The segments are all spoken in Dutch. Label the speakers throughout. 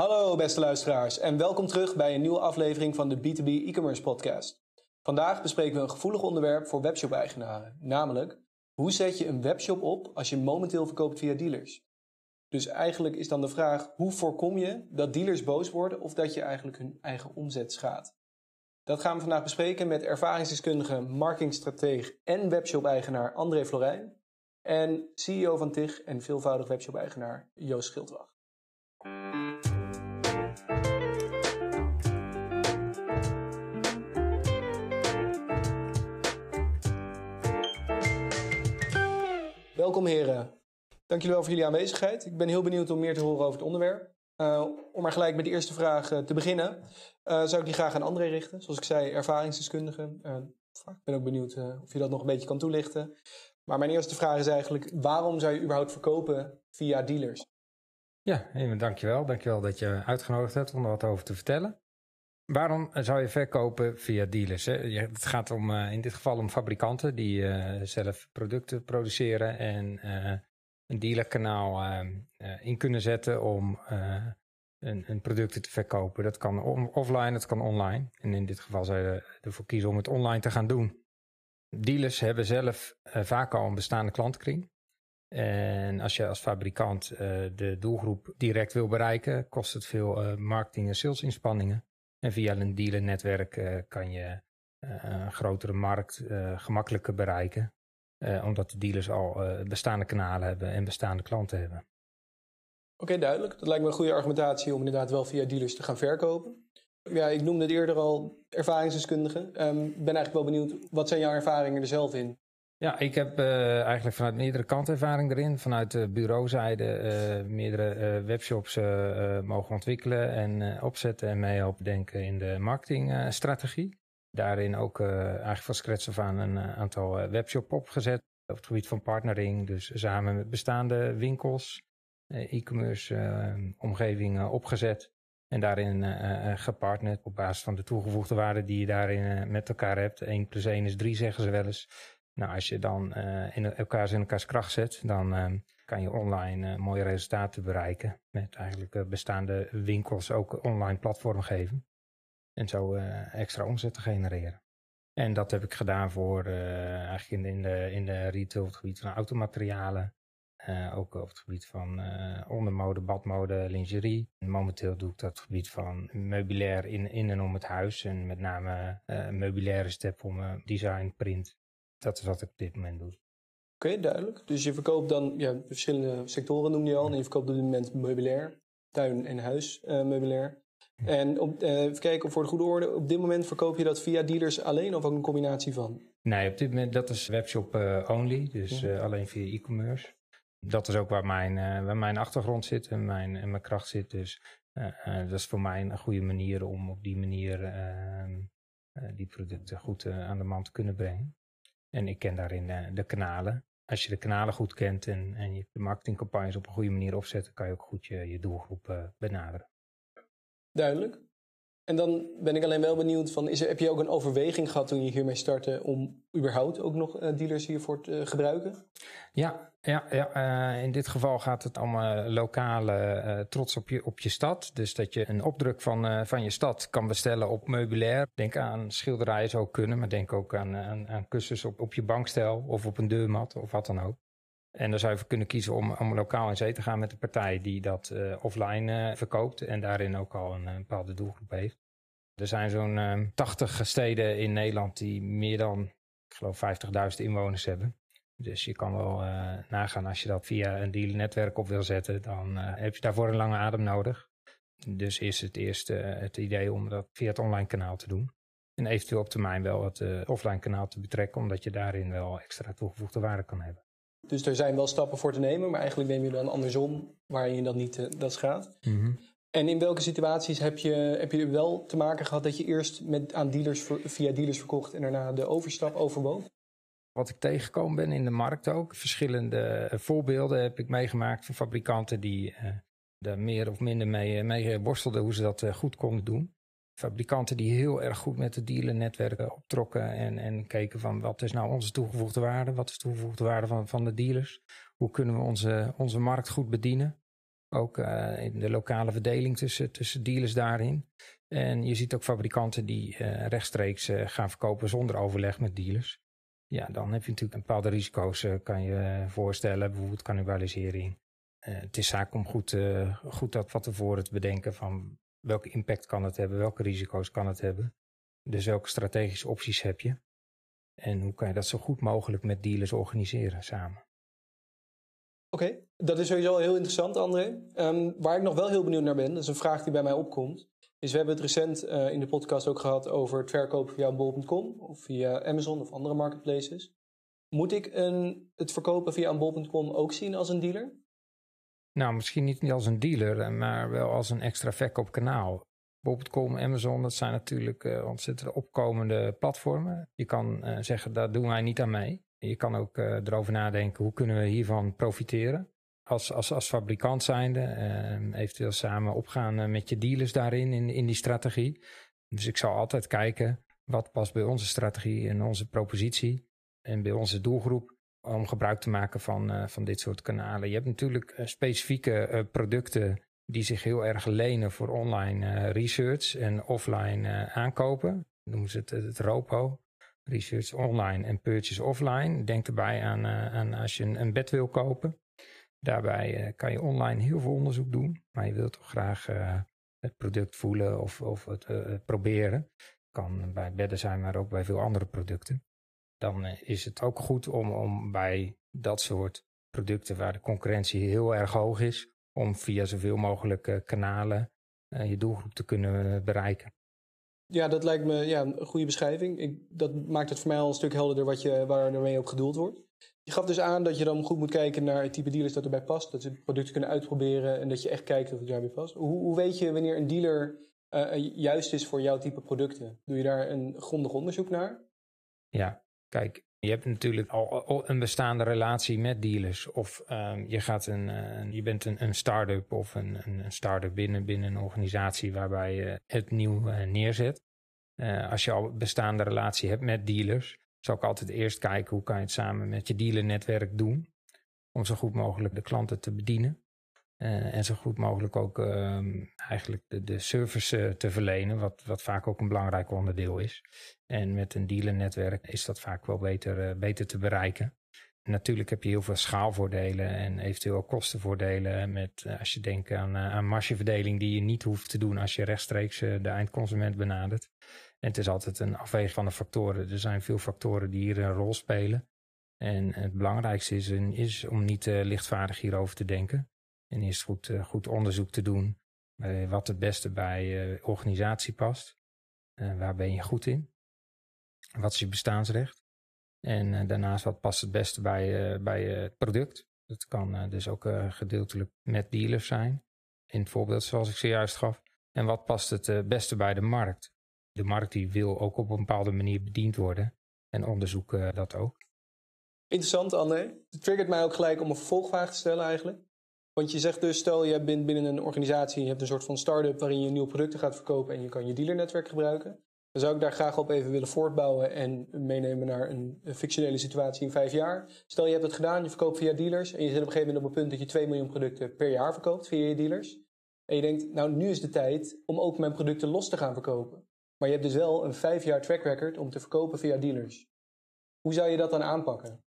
Speaker 1: Hallo beste luisteraars en welkom terug bij een nieuwe aflevering van de B2B e-commerce podcast. Vandaag bespreken we een gevoelig onderwerp voor webshop-eigenaren, namelijk hoe zet je een webshop op als je momenteel verkoopt via dealers? Dus eigenlijk is dan de vraag, hoe voorkom je dat dealers boos worden of dat je eigenlijk hun eigen omzet schaadt? Dat gaan we vandaag bespreken met ervaringsdeskundige, marketingstratege en webshop-eigenaar André Florijn en CEO van TIG en veelvoudig webshop-eigenaar Joost Schildwacht. Welkom heren. Dank jullie wel voor jullie aanwezigheid. Ik ben heel benieuwd om meer te horen over het onderwerp. Uh, om maar gelijk met de eerste vraag uh, te beginnen, uh, zou ik die graag aan André richten. Zoals ik zei, ervaringsdeskundige. ik ben ook benieuwd of je dat nog een beetje kan toelichten. Maar mijn eerste vraag is eigenlijk, waarom zou je überhaupt verkopen via dealers?
Speaker 2: Ja, even dankjewel. Dankjewel dat je uitgenodigd hebt om er wat over te vertellen. Waarom zou je verkopen via dealers? Hè? Het gaat om, uh, in dit geval om fabrikanten die uh, zelf producten produceren en uh, een dealerkanaal in kunnen zetten om een, een producten te verkopen. Dat kan offline, dat kan online. En in dit geval zou je ervoor kiezen om het online te gaan doen. Dealers hebben zelf vaak al een bestaande klantkring. En als je als fabrikant de doelgroep direct wil bereiken, kost het veel marketing- en salesinspanningen. En via een dealernetwerk uh, kan je uh, een grotere markt uh, gemakkelijker bereiken. omdat de dealers al bestaande kanalen hebben en bestaande klanten hebben. Oké,
Speaker 1: duidelijk. Dat lijkt me een goede argumentatie om inderdaad wel via dealers te gaan verkopen. Ja, ik noemde het eerder al ervaringsdeskundige. Ik um, ben eigenlijk wel benieuwd, wat zijn jouw ervaringen er zelf in?
Speaker 2: Ja, ik heb uh, eigenlijk vanuit meerdere kanten ervaring erin. Vanuit de bureauzijde uh, meerdere uh, webshops mogen ontwikkelen en opzetten en mee helpen denken in de marketingstrategie. Daarin ook eigenlijk van scratch af aan een aantal webshop opgezet op het gebied van partnering. Dus samen met bestaande winkels, e-commerce omgevingen opgezet. En daarin gepartnerd op basis van de toegevoegde waarde die je daarin met elkaar hebt. 1 plus 1 is 3 zeggen ze wel eens. Nou, als je dan uh, in elkaar elkaars kracht zet, dan uh, kan je online uh, mooie resultaten bereiken. Met eigenlijk bestaande winkels ook online platform geven. En zo extra omzet te genereren. En dat heb ik gedaan voor eigenlijk in de, in de, in de retail het gebied van automaterialen. ook op het gebied van ondermode, badmode, lingerie. En momenteel doe ik dat op het gebied van meubilair in, in en om het huis. En met name meubilaire step om design, print dat is wat ik op dit moment doe.
Speaker 1: Oké, okay, duidelijk. Dus je verkoopt dan ja, verschillende sectoren noem je al. En je verkoopt op dit moment meubilair, tuin- en huismeubilair. Uh, en op, uh, even kijken voor de goede orde. Op dit moment verkoop je dat via dealers alleen of ook een combinatie van?
Speaker 2: Nee, op dit moment dat is webshop uh, only. Dus ja. alleen via e-commerce. Dat is ook waar mijn, waar mijn achtergrond zit en mijn, en mijn kracht zit. Dus dat is voor mij een goede manier om op die manier ehm, die producten goed aan de man te kunnen brengen. En ik ken daarin de, de kanalen. Als je de kanalen goed kent en, en je de marketingcampagnes op een goede manier opzet, kan je ook goed je, je doelgroep uh, benaderen.
Speaker 1: Duidelijk. En dan ben ik alleen wel benieuwd van, is er, heb je ook een overweging gehad toen je hiermee startte om überhaupt ook nog uh, dealers hiervoor te uh, gebruiken?
Speaker 2: Ja, ja, ja uh, in dit geval gaat het om lokale trots op je, op je stad. Dus dat je een opdruk van, van je stad kan bestellen op meubilair. Denk aan schilderijen zou kunnen, maar denk ook aan, aan, aan kussens op, op je bankstel of op een deurmat of wat dan ook. En dan zou je kunnen kiezen om, lokaal in zee te gaan met een partij die dat uh, offline uh, verkoopt en daarin ook al een, een bepaalde doelgroep heeft. Er zijn zo'n uh, ehm, 80 steden in Nederland die meer dan, ik geloof, 50.000 inwoners hebben. Dus je kan wel uh, nagaan als je dat via een dealernetwerk op wil zetten, dan heb je daarvoor een lange adem nodig. Dus is het eerst het idee om dat via het online kanaal te doen. En eventueel op termijn wel het offline kanaal te betrekken, omdat je daarin wel extra toegevoegde waarde kan hebben.
Speaker 1: Dus er zijn wel stappen voor te nemen, maar eigenlijk neem je dan andersom waarin je dat niet uh, dat gaat. Mm -hmm. En in welke situaties heb je, heb je wel te maken gehad dat je eerst met, aan dealers via dealers verkocht en daarna de overstap overwoog?
Speaker 2: Wat ik tegengekomen ben in de markt ook, verschillende eh, voorbeelden heb ik meegemaakt van fabrikanten die uh, daar meer of minder mee, mee worstelden hoe ze dat uh, goed konden doen fabrikanten die heel erg goed met de dealernetwerken optrokken en, en keken van wat is nou onze toegevoegde waarde, wat is de toegevoegde waarde van, van de dealers, hoe kunnen we onze, onze markt goed bedienen. Ook in de lokale verdeling tussen, tussen dealers daarin. En je ziet ook fabrikanten die rechtstreeks gaan verkopen zonder overleg met dealers. Ja, dan heb je natuurlijk bepaalde risico's, kan je voorstellen, bijvoorbeeld cannibalisering. het is zaak om goed, goed dat van tevoren te bedenken van welke impact kan het hebben, welke risico's kan het hebben. Dus welke strategische opties heb je? En hoe kan je dat zo goed mogelijk met dealers organiseren samen?
Speaker 1: Oké, dat is sowieso heel interessant, André. Um, waar ik nog wel heel benieuwd naar ben, dat is een vraag die bij mij opkomt. Is we hebben het recent uh, in de podcast ook gehad over het verkopen via bol.com of via Amazon of andere marketplaces. Moet ik een, het verkopen via bol.com ook zien als een dealer?
Speaker 2: Nou, misschien niet als een dealer, eh, maar wel als een extra verkoopkanaal. Bol.com, Amazon, dat zijn natuurlijk uh, ontzettend opkomende platformen. Je kan uh, zeggen, daar doen wij niet aan mee. Je kan ook erover nadenken, hoe kunnen we hiervan profiteren? Als, als, als fabrikant zijnde, ehm, eventueel samen opgaan met je dealers daarin, in, in die strategie. Dus ik zal altijd kijken, wat past bij onze strategie en onze propositie en bij onze doelgroep om gebruik te maken van, van dit soort kanalen. Je hebt natuurlijk specifieke producten die zich heel erg lenen voor online uh, research en offline uh, aankopen. Noemen ze het, het ROPO. Research online en purchase offline. Denk erbij aan, uh, aan als je een, bed wil kopen. Daarbij kan je online heel veel onderzoek doen. Maar je wilt toch graag het product voelen of, of het proberen. Kan bij bedden zijn, maar ook bij veel andere producten. Dan is het ook goed om, om bij dat soort producten waar de concurrentie heel erg hoog is, om via zoveel mogelijk eh, kanalen eh, je doelgroep te kunnen bereiken.
Speaker 1: Ja, dat lijkt me ja, een goede beschrijving. Ik, dat maakt het voor mij al een stuk helderder wat je, waar ermee op gedoeld wordt. Je gaf dus aan dat je dan goed moet kijken naar het type dealers dat erbij past. Dat ze producten kunnen uitproberen en dat je echt kijkt of het daarbij past. Hoe, hoe weet je wanneer een dealer uh, juist is voor jouw type producten? Doe je daar een grondig onderzoek naar?
Speaker 2: Ja, kijk, je hebt natuurlijk al, een bestaande relatie met dealers. Of um, je, gaat een, je bent een, een start-up of een, een start-up binnen, binnen een organisatie waarbij je het nieuw uh, neerzet. Uh, als je al een bestaande relatie hebt met dealers, zou ik altijd eerst kijken hoe kan je het samen met je dealernetwerk doen. Om zo goed mogelijk de klanten te bedienen. Uh, en zo goed mogelijk ook uh, eigenlijk de, de service uh, te verlenen, wat, wat vaak ook een belangrijk onderdeel is. En met een dealernetwerk is dat vaak wel beter, uh, beter te bereiken. En natuurlijk heb je heel veel schaalvoordelen en eventueel ook kostenvoordelen. Met, als je denkt aan, aan margeverdeling die je niet hoeft te doen als je rechtstreeks de eindconsument benadert. En het is altijd een afweging van de factoren. Er zijn veel factoren die hier een rol spelen. En het belangrijkste is, is om niet lichtvaardig hierover te denken. En eerst goed, uh, goed onderzoek te doen bij wat het beste bij je organisatie past. Waar ben je goed in? Wat is je bestaansrecht? En daarnaast wat past het beste bij, bij het product? Dat kan dus ook gedeeltelijk met dealers zijn. In het voorbeeld zoals ik zojuist gaf. En wat past het beste bij de markt? De markt die wil ook op een bepaalde manier bediend worden. En onderzoeken dat ook.
Speaker 1: Interessant, André. Het triggert mij ook gelijk om een vervolgvraag te stellen eigenlijk. Want je zegt dus, stel je bent binnen een organisatie, je hebt een soort van start-up waarin je nieuwe producten gaat verkopen en je kan je dealernetwerk gebruiken. Dan zou ik daar graag op even willen voortbouwen en meenemen naar een, fictionele situatie in vijf jaar. Stel je hebt het gedaan, je verkoopt via dealers en je zit op een gegeven moment op een punt dat je 2 miljoen producten per jaar verkoopt via je dealers. En je denkt, nou nu is de tijd om ook mijn producten los te gaan verkopen. Maar je hebt dus wel een vijf jaar track record om te verkopen via dealers. Hoe zou je dat dan aanpakken?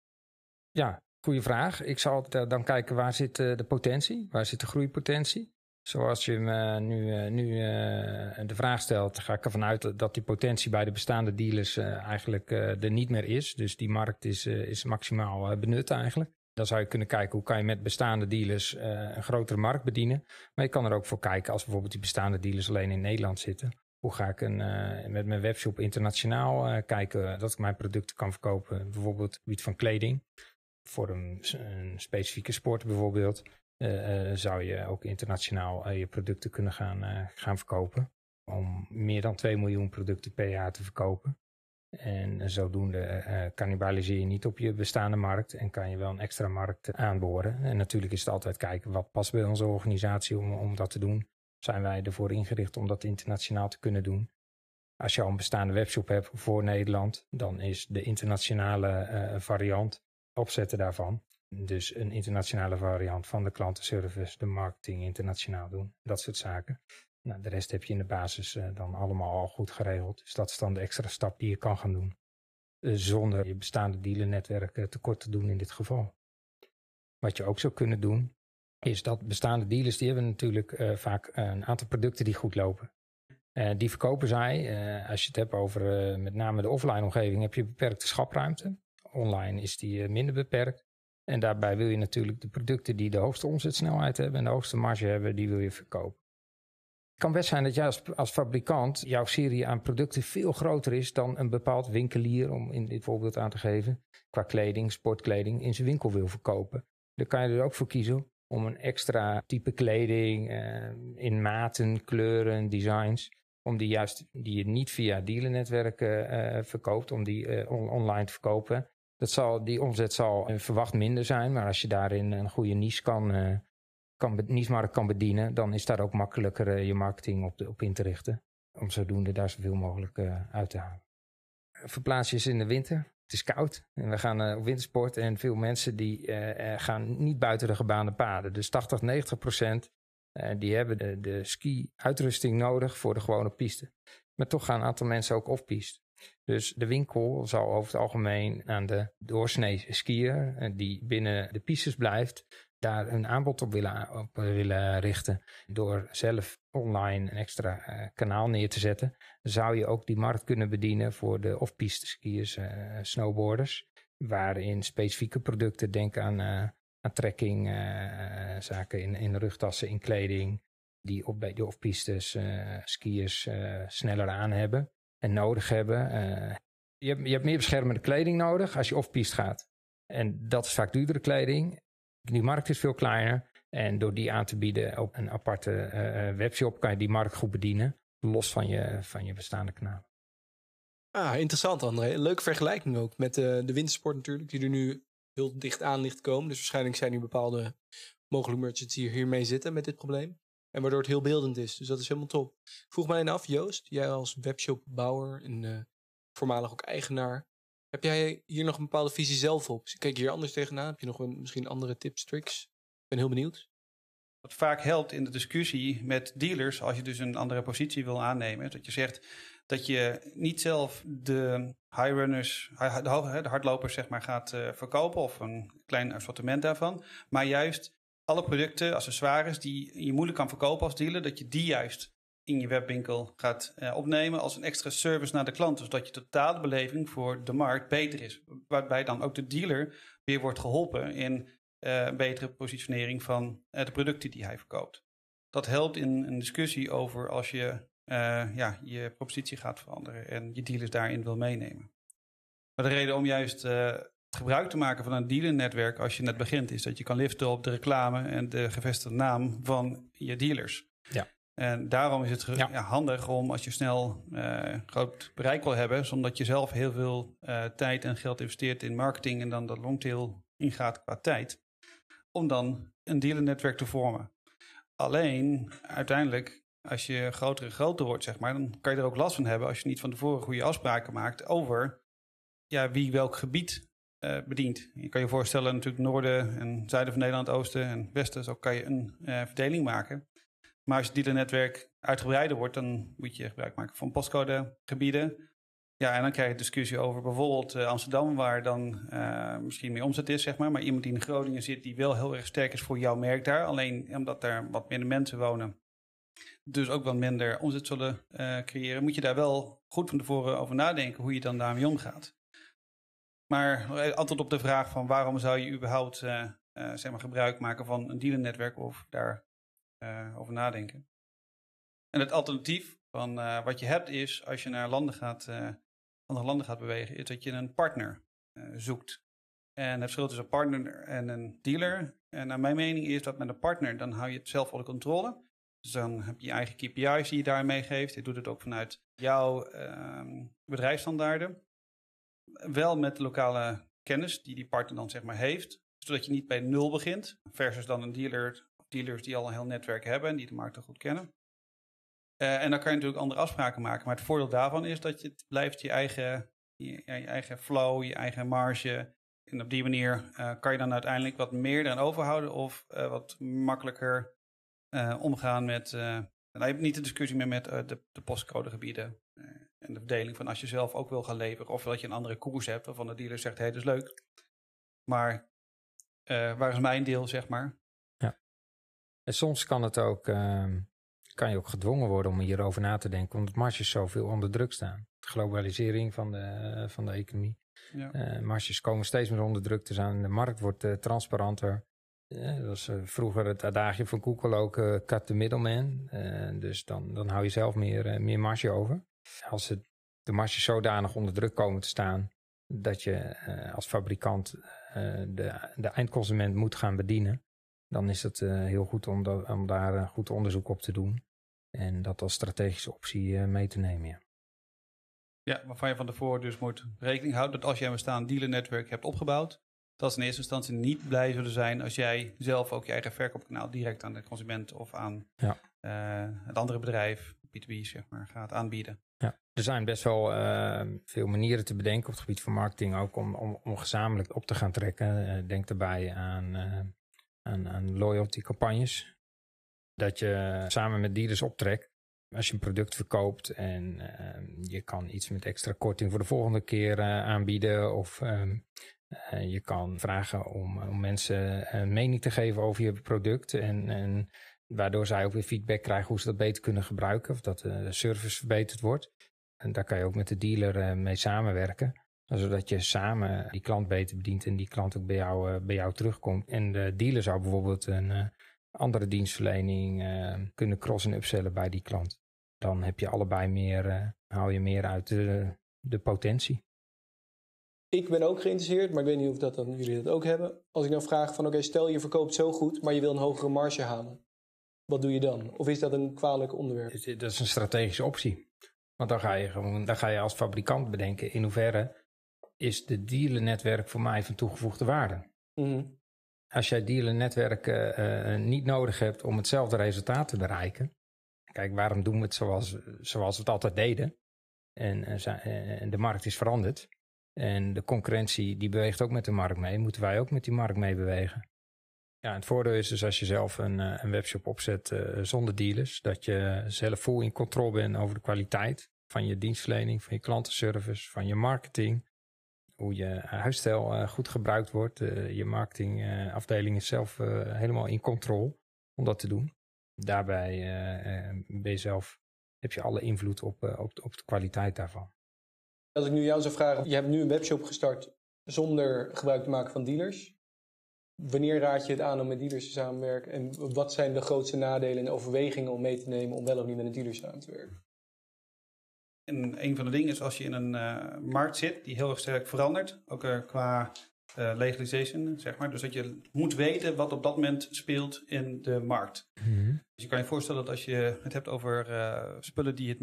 Speaker 2: Ja, Goeie vraag. Ik zal dan kijken waar zit uh, de potentie, waar zit de groeipotentie. Zoals je me nu, uh, nu uh, de vraag stelt, ga ik ervan uit dat die potentie bij de bestaande dealers eigenlijk er niet meer is. Dus die markt is, is maximaal benut eigenlijk. Dan zou je kunnen kijken hoe kan je met bestaande dealers een grotere markt bedienen. Maar je kan er ook voor kijken als bijvoorbeeld die bestaande dealers alleen in Nederland zitten. Hoe ga ik een, met mijn webshop internationaal kijken dat ik mijn producten kan verkopen. Bijvoorbeeld op het gebied van kleding voor een, specifieke sport bijvoorbeeld, uh, uh, zou je ook internationaal uh, je producten kunnen gaan, gaan verkopen. Om meer dan 2 miljoen producten per jaar te verkopen. En zodoende cannibaliseer je niet op je bestaande markt en kan je wel een extra markt aanboren. En natuurlijk is het altijd kijken wat past bij onze organisatie om, om dat te doen. Zijn wij ervoor ingericht om dat internationaal te kunnen doen? Als je al een bestaande webshop hebt voor Nederland, dan is de internationale variant opzetten daarvan Dus een internationale variant van de klantenservice, de marketing internationaal doen, dat soort zaken. Nou, de rest heb je in de basis uh, dan allemaal al goed geregeld. Dus dat is dan de extra stap die je kan gaan doen. Uh, zonder je bestaande dealernetwerk tekort te doen in dit geval. Wat je ook zou kunnen doen, is dat bestaande dealers, die hebben natuurlijk vaak een aantal producten die goed lopen. die verkopen zij, als je het hebt over met name de offline omgeving, heb je beperkte schapruimte. Online is die minder beperkt. En daarbij wil je natuurlijk de producten die de hoogste omzetsnelheid hebben en de hoogste marge hebben, die wil je verkopen. Het kan best zijn dat jij als, fabrikant jouw serie aan producten veel groter is dan een bepaald winkelier, om in dit voorbeeld aan te geven, qua kleding, sportkleding, in zijn winkel wil verkopen. Dan kan je er ook voor kiezen om een extra type kleding eh, in maten, kleuren, designs, om die juist, die je niet via dealernetwerken uh, verkoopt, om die uh, online te verkopen. Dat zal, die omzet zal verwacht minder zijn, maar als je daarin een goede niche kan, uh, kan, niche-markt kan bedienen, dan is daar ook makkelijker uh, je marketing op, op in te richten. Om zodoende daar zoveel mogelijk uit te halen. Verplaats je in de winter. Het is koud en we gaan op wintersport en veel mensen die gaan niet buiten de gebaande paden. Dus 80, 90 procent die hebben de, de ski-uitrusting nodig voor de gewone piste. Maar toch gaan een aantal mensen ook off-piste. Dus de winkel zal over het algemeen aan de doorsnee skier eh, die binnen de pistes blijft, daar een aanbod op willen, op willen richten. Door zelf online een extra uh, kanaal neer te zetten, zou je ook die markt kunnen bedienen voor de off-piste skiers, uh, snowboarders. Waarin specifieke producten, denk aan, uh, aan trekking, zaken in, in rugtassen, in kleding, die op bij de off-pistes skiers sneller aan hebben en nodig hebben. Uh, je, hebt, je hebt meer beschermende kleding nodig als je off-piste gaat. En dat is vaak duurdere kleding. Die markt is veel kleiner. En door die aan te bieden op een aparte uh, webshop kan je die markt goed bedienen. Los van je, van je bestaande kanaal.
Speaker 1: Ah, interessant André. Leuke vergelijking ook met de wintersport natuurlijk. Die er nu heel dicht aan ligt komen. Dus waarschijnlijk zijn er bepaalde mogelijke merchants die hiermee zitten met dit probleem. En waardoor het heel beeldend is. Dus dat is helemaal top. Vroeg mij af, Joost, jij als webshopbouwer en uh, voormalig ook eigenaar. Heb jij hier nog een bepaalde visie zelf op? Kijk je hier anders tegenaan? Heb je nog een, misschien andere tips, tricks? Ik ben heel benieuwd.
Speaker 3: Wat vaak helpt in de discussie met dealers, als je dus een andere positie wil aannemen, dat je zegt dat je niet zelf de high runners, de hardlopers zeg maar, gaat uh, verkopen of een klein assortiment daarvan, maar juist alle producten, accessoires die je moeilijk kan verkopen als dealer, dat je die juist in je webwinkel gaat uh, opnemen als een extra service naar de klant. Dus dat je totale beleving voor de markt beter is. Waarbij dan ook de dealer weer wordt geholpen in uh, betere positionering van uh, de producten die hij verkoopt. Dat helpt in een discussie over als je ja, je propositie gaat veranderen en je dealers daarin wil meenemen. Maar de reden om juist gebruik te maken van een dealernetwerk als je net begint, is dat je kan liften op de reclame en de gevestigde naam van je dealers.
Speaker 2: Ja.
Speaker 3: En daarom is het ja. handig om als je snel uh, groot bereik wil hebben, zonder dat je zelf heel veel uh, tijd en geld investeert in marketing en dan dat longtail ingaat qua tijd, om dan een dealernetwerk te vormen. Alleen uiteindelijk, als je groter en groter wordt, zeg maar, dan kan je er ook last van hebben als je niet van tevoren goede afspraken maakt over ja, wie welk gebied uh. Je kan je voorstellen natuurlijk noorden en zuiden van Nederland, oosten en westen. Zo kan je een uh, verdeling maken. Maar als je dealernetwerk uitgebreider wordt, dan moet je gebruik maken van postcodegebieden. Ja, en dan krijg je discussie over bijvoorbeeld uh, Amsterdam, waar dan misschien meer omzet is, zeg maar. Maar iemand die in Groningen zit, die wel heel erg sterk is voor jouw merk daar. Alleen omdat daar wat minder mensen wonen, dus ook wat minder omzet zullen creëren, moet je daar wel goed van tevoren over nadenken hoe je dan daarmee omgaat. Maar antwoord op de vraag van waarom zou je überhaupt uh, uh, zeg maar gebruik maken van een dealernetwerk of daar over nadenken. En het alternatief van wat je hebt is, als je naar landen gaat, andere landen gaat bewegen, is dat je een partner zoekt. En het verschil tussen een partner en een dealer, en naar mijn mening is dat met een partner, dan hou je het zelf onder controle. Dus dan heb je je eigen KPI's die je daar meegeeft. Je doet het ook vanuit jouw uh, bedrijfsstandaarden wel met lokale kennis die die partner dan zeg maar heeft. Zodat je niet bij nul begint. Versus dan een dealer, dealers die al een heel netwerk hebben en die de markt goed kennen. Uh, en dan kan je natuurlijk andere afspraken maken. Maar het voordeel daarvan is dat je blijft je eigen, je, eigen flow, je eigen marge. En op die manier kan je dan uiteindelijk wat meer dan overhouden of wat makkelijker omgaan met. heb je niet de discussie meer met de, de postcodegebieden en de verdeling van als je zelf ook wil gaan leveren of dat je een andere koers hebt waarvan de dealer zegt: hé, hey, dat is leuk. Maar waar is mijn deel, zeg maar?
Speaker 2: Ja. En soms kan het ook. Ehm, kan je ook gedwongen worden om hierover na te denken, omdat marges zoveel onder druk staan. De globalisering van de, van de economie. Ja. Uh, marges komen steeds meer onder druk te staan. De markt wordt transparanter. Uh, dat was vroeger het adagie van Google ook, cut the middleman. dus dan, dan hou je zelf meer, meer marge over. Als het, de marges zodanig onder druk komen te staan, dat je als fabrikant de, de eindconsument moet gaan bedienen, dan is het heel goed om, om daar goed onderzoek op te doen. En dat als strategische optie mee te nemen. Ja.
Speaker 3: Ja, waarvan je van tevoren dus moet rekening houden dat als jij een bestaand dealernetwerk hebt opgebouwd, dat ze in eerste instantie niet blij zullen zijn als jij zelf ook je eigen verkoopkanaal direct aan de consument of aan ja. uh, het andere bedrijf, B2B zeg maar, gaat aanbieden.
Speaker 2: Ja, er zijn best wel uh, veel manieren te bedenken op het gebied van marketing, ook om, om, om gezamenlijk op te gaan trekken. Uh, denk daarbij aan, aan, aan loyalty campagnes. Dat je samen met dealers optrekt als je een product verkoopt en ehm, je kan iets met extra korting voor de volgende keer uh, aanbieden. Of uh, je kan vragen om, om mensen een mening te geven over je product. En, en waardoor zij ook weer feedback krijgen hoe ze dat beter kunnen gebruiken. Of dat de service verbeterd wordt. En daar kan je ook met de dealer uh, mee samenwerken. Zodat je samen die klant beter bedient en die klant ook bij jou, bij jou terugkomt. En de dealer zou bijvoorbeeld een andere dienstverlening kunnen cross- en upsellen bij die klant. Dan heb je allebei meer, haal je meer uit de, de potentie.
Speaker 1: Ik ben ook geïnteresseerd, maar ik weet niet of dat dan jullie dat ook hebben. Als ik dan vraag van oké, stel je verkoopt zo goed, maar je wil een hogere marge halen. Wat doe je dan? Of is dat een kwalijk onderwerp?
Speaker 2: Dat is een strategische optie. Want dan ga je, gewoon, dan ga je als fabrikant bedenken in hoeverre is de dealernetwerk voor mij van toegevoegde waarde. Mm als jij dealernetwerken uh, niet nodig hebt om hetzelfde resultaat te bereiken. Kijk, waarom doen we het zoals, zoals we het altijd deden? En, en de markt is veranderd. En de concurrentie die beweegt ook met de markt mee. Moeten wij ook met die markt mee bewegen? Ja, het voordeel is dus als je zelf een, een webshop opzet uh, zonder dealers, dat je zelf vol in controle bent over de kwaliteit van je dienstverlening, van je klantenservice, van je marketing hoe je huisstijl uh, goed gebruikt wordt. Je marketingafdeling is zelf helemaal in controle om dat te doen. Daarbij ben je zelf, heb je alle invloed op, op, op de kwaliteit daarvan.
Speaker 1: Als ik nu jou zou vragen, je hebt nu een webshop gestart zonder gebruik te maken van dealers. Wanneer raad je het aan om met dealers te samenwerken? En wat zijn de grootste nadelen en overwegingen om mee te nemen om wel of niet met een dealer samen te werken?
Speaker 3: En een van de dingen is als je in een uh, markt zit die heel erg sterk verandert, ook uh, qua uh, legalization, zeg maar. Dus dat je moet weten wat op dat moment speelt in de markt. -hmm. Dus je kan je voorstellen dat als je het hebt over spullen die, het,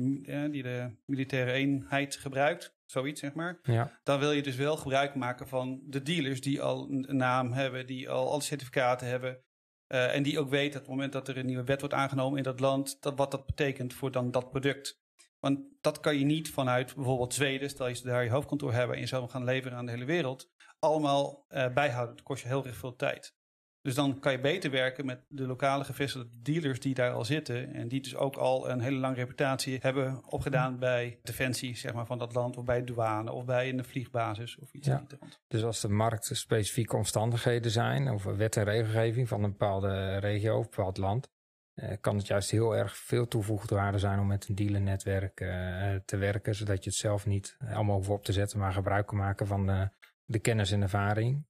Speaker 3: die de militaire eenheid gebruikt, zoiets zeg maar. Ja. Dan wil je dus wel gebruik maken van de dealers die al een naam hebben, die al alle certificaten hebben. en die ook weten op het moment dat er een nieuwe wet wordt aangenomen in dat land, dat, wat dat betekent voor dan dat product. Want dat kan je niet vanuit bijvoorbeeld Zweden, stel je daar je hoofdkantoor hebben en je zou gaan leveren aan de hele wereld, allemaal uh, bijhouden. Dat kost je heel erg veel tijd. Dus dan kan je beter werken met de lokale gevestigde dealers die daar al zitten. En die dus ook al een hele lange reputatie hebben opgedaan bij defensie zeg maar, van dat land. Of bij douane of bij een vliegbasis of iets ja.
Speaker 2: Dus als de markt specifieke omstandigheden zijn. Of wet en regelgeving van een bepaalde regio of een bepaald land. Uh, kan het juist heel erg veel toegevoegde waarde zijn om met een dealernetwerk uh, te werken, zodat je het zelf niet allemaal hoeft op te zetten, maar gebruik kan maken van de, de kennis en ervaring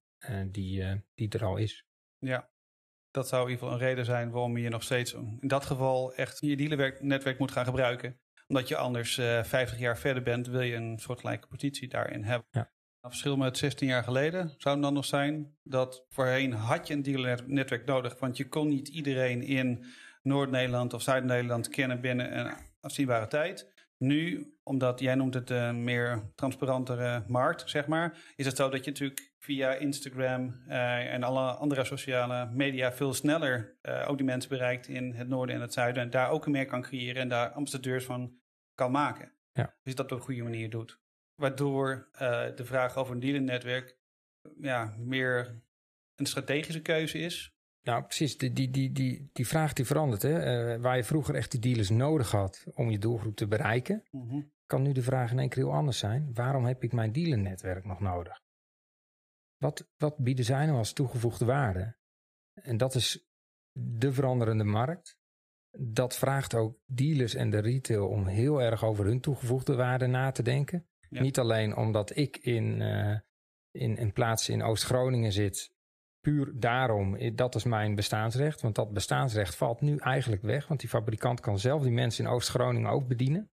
Speaker 2: die, die er al is.
Speaker 3: Ja, dat zou in ieder geval een reden zijn waarom je nog steeds in dat geval echt je dealernetwerk moet gaan gebruiken. Omdat je anders 50 jaar verder bent, wil je een soortgelijke positie daarin hebben. Ja. Het verschil met 16 jaar geleden zou dan nog zijn dat voorheen had je een dealernetwerk nodig, want je kon niet iedereen in Noord-Nederland of Zuid-Nederland kennen binnen een afzienbare tijd. Nu, omdat jij noemt het een meer transparantere markt, zeg maar, is het zo dat je natuurlijk via Instagram uh, en alle andere sociale media veel sneller uh, ook die mensen bereikt in het noorden en het zuiden. En daar ook meer kan creëren en daar ambassadeurs van kan maken. Ja. Dus dat op een goede manier doet. Waardoor uh, de vraag over een dealernetwerk ja, meer een strategische keuze is.
Speaker 2: Nou, precies. Die, die, die, die, die vraag die verandert. Hè? Uh, waar je vroeger echt die dealers nodig had om je doelgroep te bereiken, mm kan nu de vraag in één keer heel anders zijn. Waarom heb ik mijn dealernetwerk nog nodig? Wat, wat bieden zij nou als toegevoegde waarde? En dat is de veranderende markt. Dat vraagt ook dealers en de retail om heel erg over hun toegevoegde waarde na te denken. Niet alleen omdat ik in, uh, in een plaats in Oost-Groningen zit puur daarom, dat is mijn bestaansrecht. Want dat bestaansrecht valt nu eigenlijk weg. Want die fabrikant kan zelf die mensen in Oost-Groningen ook bedienen.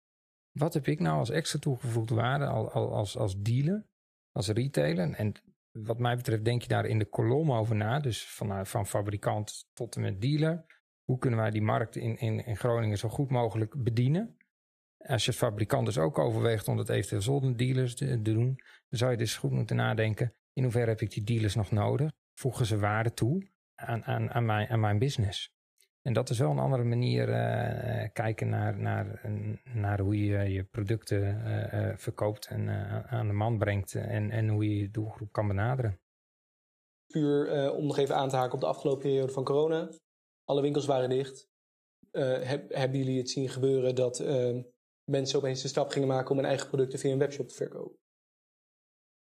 Speaker 2: Wat heb ik nou als extra toegevoegde waarde als, als dealer, als retailer? En wat mij betreft denk je daar in de kolom over na. Dus van, van fabrikant tot en met dealer. Hoe kunnen wij die markt in, in, in Groningen zo goed mogelijk bedienen? Als je als fabrikant dus ook overweegt om dat eventueel zonder dealers te doen, dan zou je dus goed moeten nadenken. In hoeverre heb ik die dealers nog nodig? Voegen ze waarde toe aan, aan, aan, mijn, aan mijn business. En dat is wel een andere manier uh, kijken naar, naar, naar hoe je je producten uh, verkoopt en aan de man brengt en, en hoe je je doelgroep kan benaderen.
Speaker 1: Puur om nog even aan te haken op de afgelopen periode van corona. Alle winkels waren dicht. Heb, hebben jullie het zien gebeuren dat mensen opeens de stap gingen maken om hun eigen producten via een webshop te verkopen?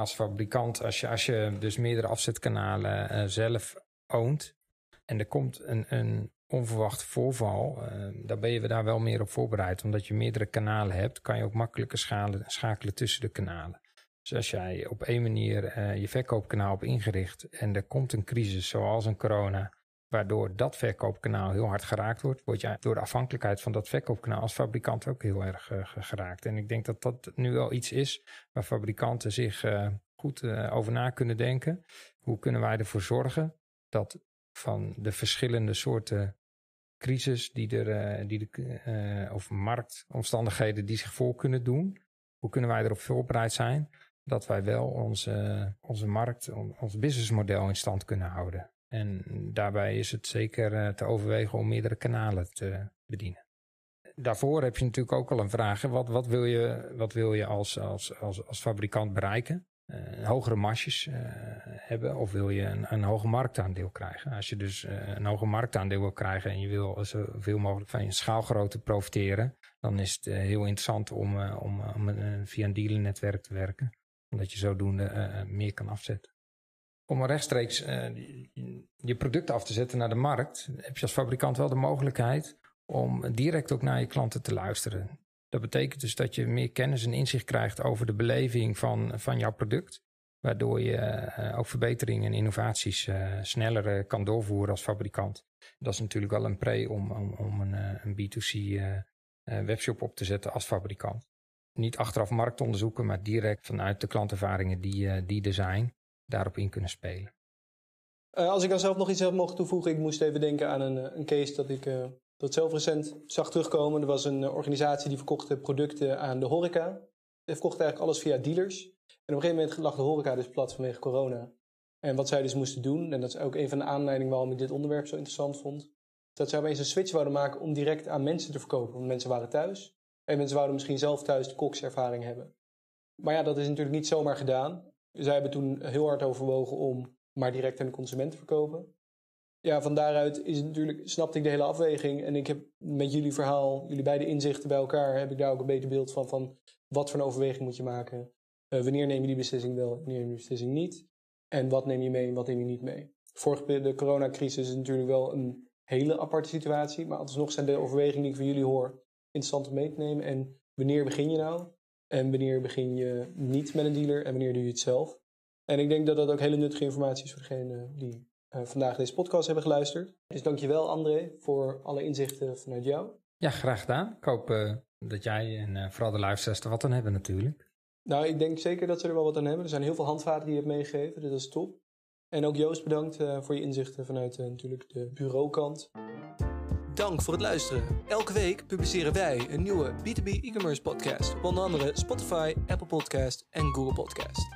Speaker 2: Als fabrikant, als je, als je dus meerdere afzetkanalen uh, zelf oont en er komt een, een onverwacht voorval, uh, dan ben je daar wel meer op voorbereid. Omdat je meerdere kanalen hebt, kan je ook makkelijker schakelen tussen de kanalen. Dus als jij op één manier uh, je verkoopkanaal op ingericht en er komt een crisis zoals een corona, waardoor dat verkoopkanaal heel hard geraakt wordt, word je door de afhankelijkheid van dat verkoopkanaal als fabrikant ook heel erg uh, geraakt. En ik denk dat dat nu wel iets is waar fabrikanten zich uh, goed uh, over na kunnen denken. Hoe kunnen wij ervoor zorgen dat van de verschillende soorten crisis die er, die de, of marktomstandigheden die zich voor kunnen doen, hoe kunnen wij erop voorbereid zijn dat wij wel onze, onze markt, ons businessmodel in stand kunnen houden. En daarbij is het zeker uh, te overwegen om meerdere kanalen te bedienen. Daarvoor heb je natuurlijk ook al een vraag. Wat, wat wil je, wat wil je als, als, als, als fabrikant bereiken? Uh, hogere marges uh, hebben of wil je een, een hoger marktaandeel krijgen? Als je dus een hoger marktaandeel wil krijgen en je wil zoveel mogelijk van je schaalgrootte profiteren, dan is het heel interessant om, om, om via een dealernetwerk te werken. Omdat je zodoende meer kan afzetten om rechtstreeks uh, je producten af te zetten naar de markt, heb je als fabrikant wel de mogelijkheid om direct ook naar je klanten te luisteren. Dat betekent dus dat je meer kennis en inzicht krijgt over de beleving van, van jouw product. Waardoor je uh, ook verbeteringen en innovaties uh, sneller kan doorvoeren als fabrikant. Dat is natuurlijk wel een pre om, om, om een, een B2C webshop op te zetten als fabrikant. Niet achteraf marktonderzoeken, maar direct vanuit de klantervaringen die, die er zijn daarop in kunnen spelen.
Speaker 1: Uh, als ik dan zelf nog iets heb mogen toevoegen, ik moest even denken aan een, eh, een case dat ik uh, dat zelf recent zag terugkomen. Er was een organisatie die verkocht producten aan de horeca. Die verkocht eigenlijk alles via dealers. En op een gegeven moment lag de horeca dus plat vanwege corona. En wat zij dus moesten doen, en dat is ook een van de aanleidingen waarom ik dit onderwerp zo interessant vond, dat zij opeens een switch wouden maken om direct aan mensen te verkopen. Want mensen waren thuis en mensen wouden misschien zelf thuis de kokservaring hebben. Maar ja, dat is natuurlijk niet zomaar gedaan zij hebben toen heel hard overwogen om maar direct aan de consument te verkopen. Ja, van daaruit is natuurlijk, snapte ik de hele afweging. En ik heb met jullie verhaal, jullie beide inzichten bij elkaar, heb ik daar ook een beter beeld van, van wat voor een overweging moet je maken. Uh, wanneer neem je die beslissing wel, wanneer neem je die beslissing niet. En wat neem je mee en wat neem je niet mee. Vorige, de coronacrisis is natuurlijk wel een hele aparte situatie. Maar alsnog zijn de overwegingen die ik van jullie hoor interessant om mee te nemen. En wanneer begin je nou? En wanneer begin je niet met een dealer en wanneer doe je het zelf. En ik denk dat dat ook hele nuttige informatie is voor degenen die uh, vandaag deze podcast hebben geluisterd. Dus dankjewel André voor alle inzichten vanuit jou.
Speaker 2: Ja, graag gedaan. Ik hoop uh, dat jij en uh, vooral de luisteraars er wat aan hebben natuurlijk.
Speaker 1: Nou, ik denk zeker dat ze er wel wat aan hebben. Er zijn heel veel handvaten die je hebt meegegeven, dus dat is top. En ook Joost bedankt voor je inzichten vanuit natuurlijk de bureaukant. Dank voor het luisteren. Elke week publiceren wij een nieuwe B2B e-commerce podcast op onder andere Spotify, Apple Podcast en Google Podcast.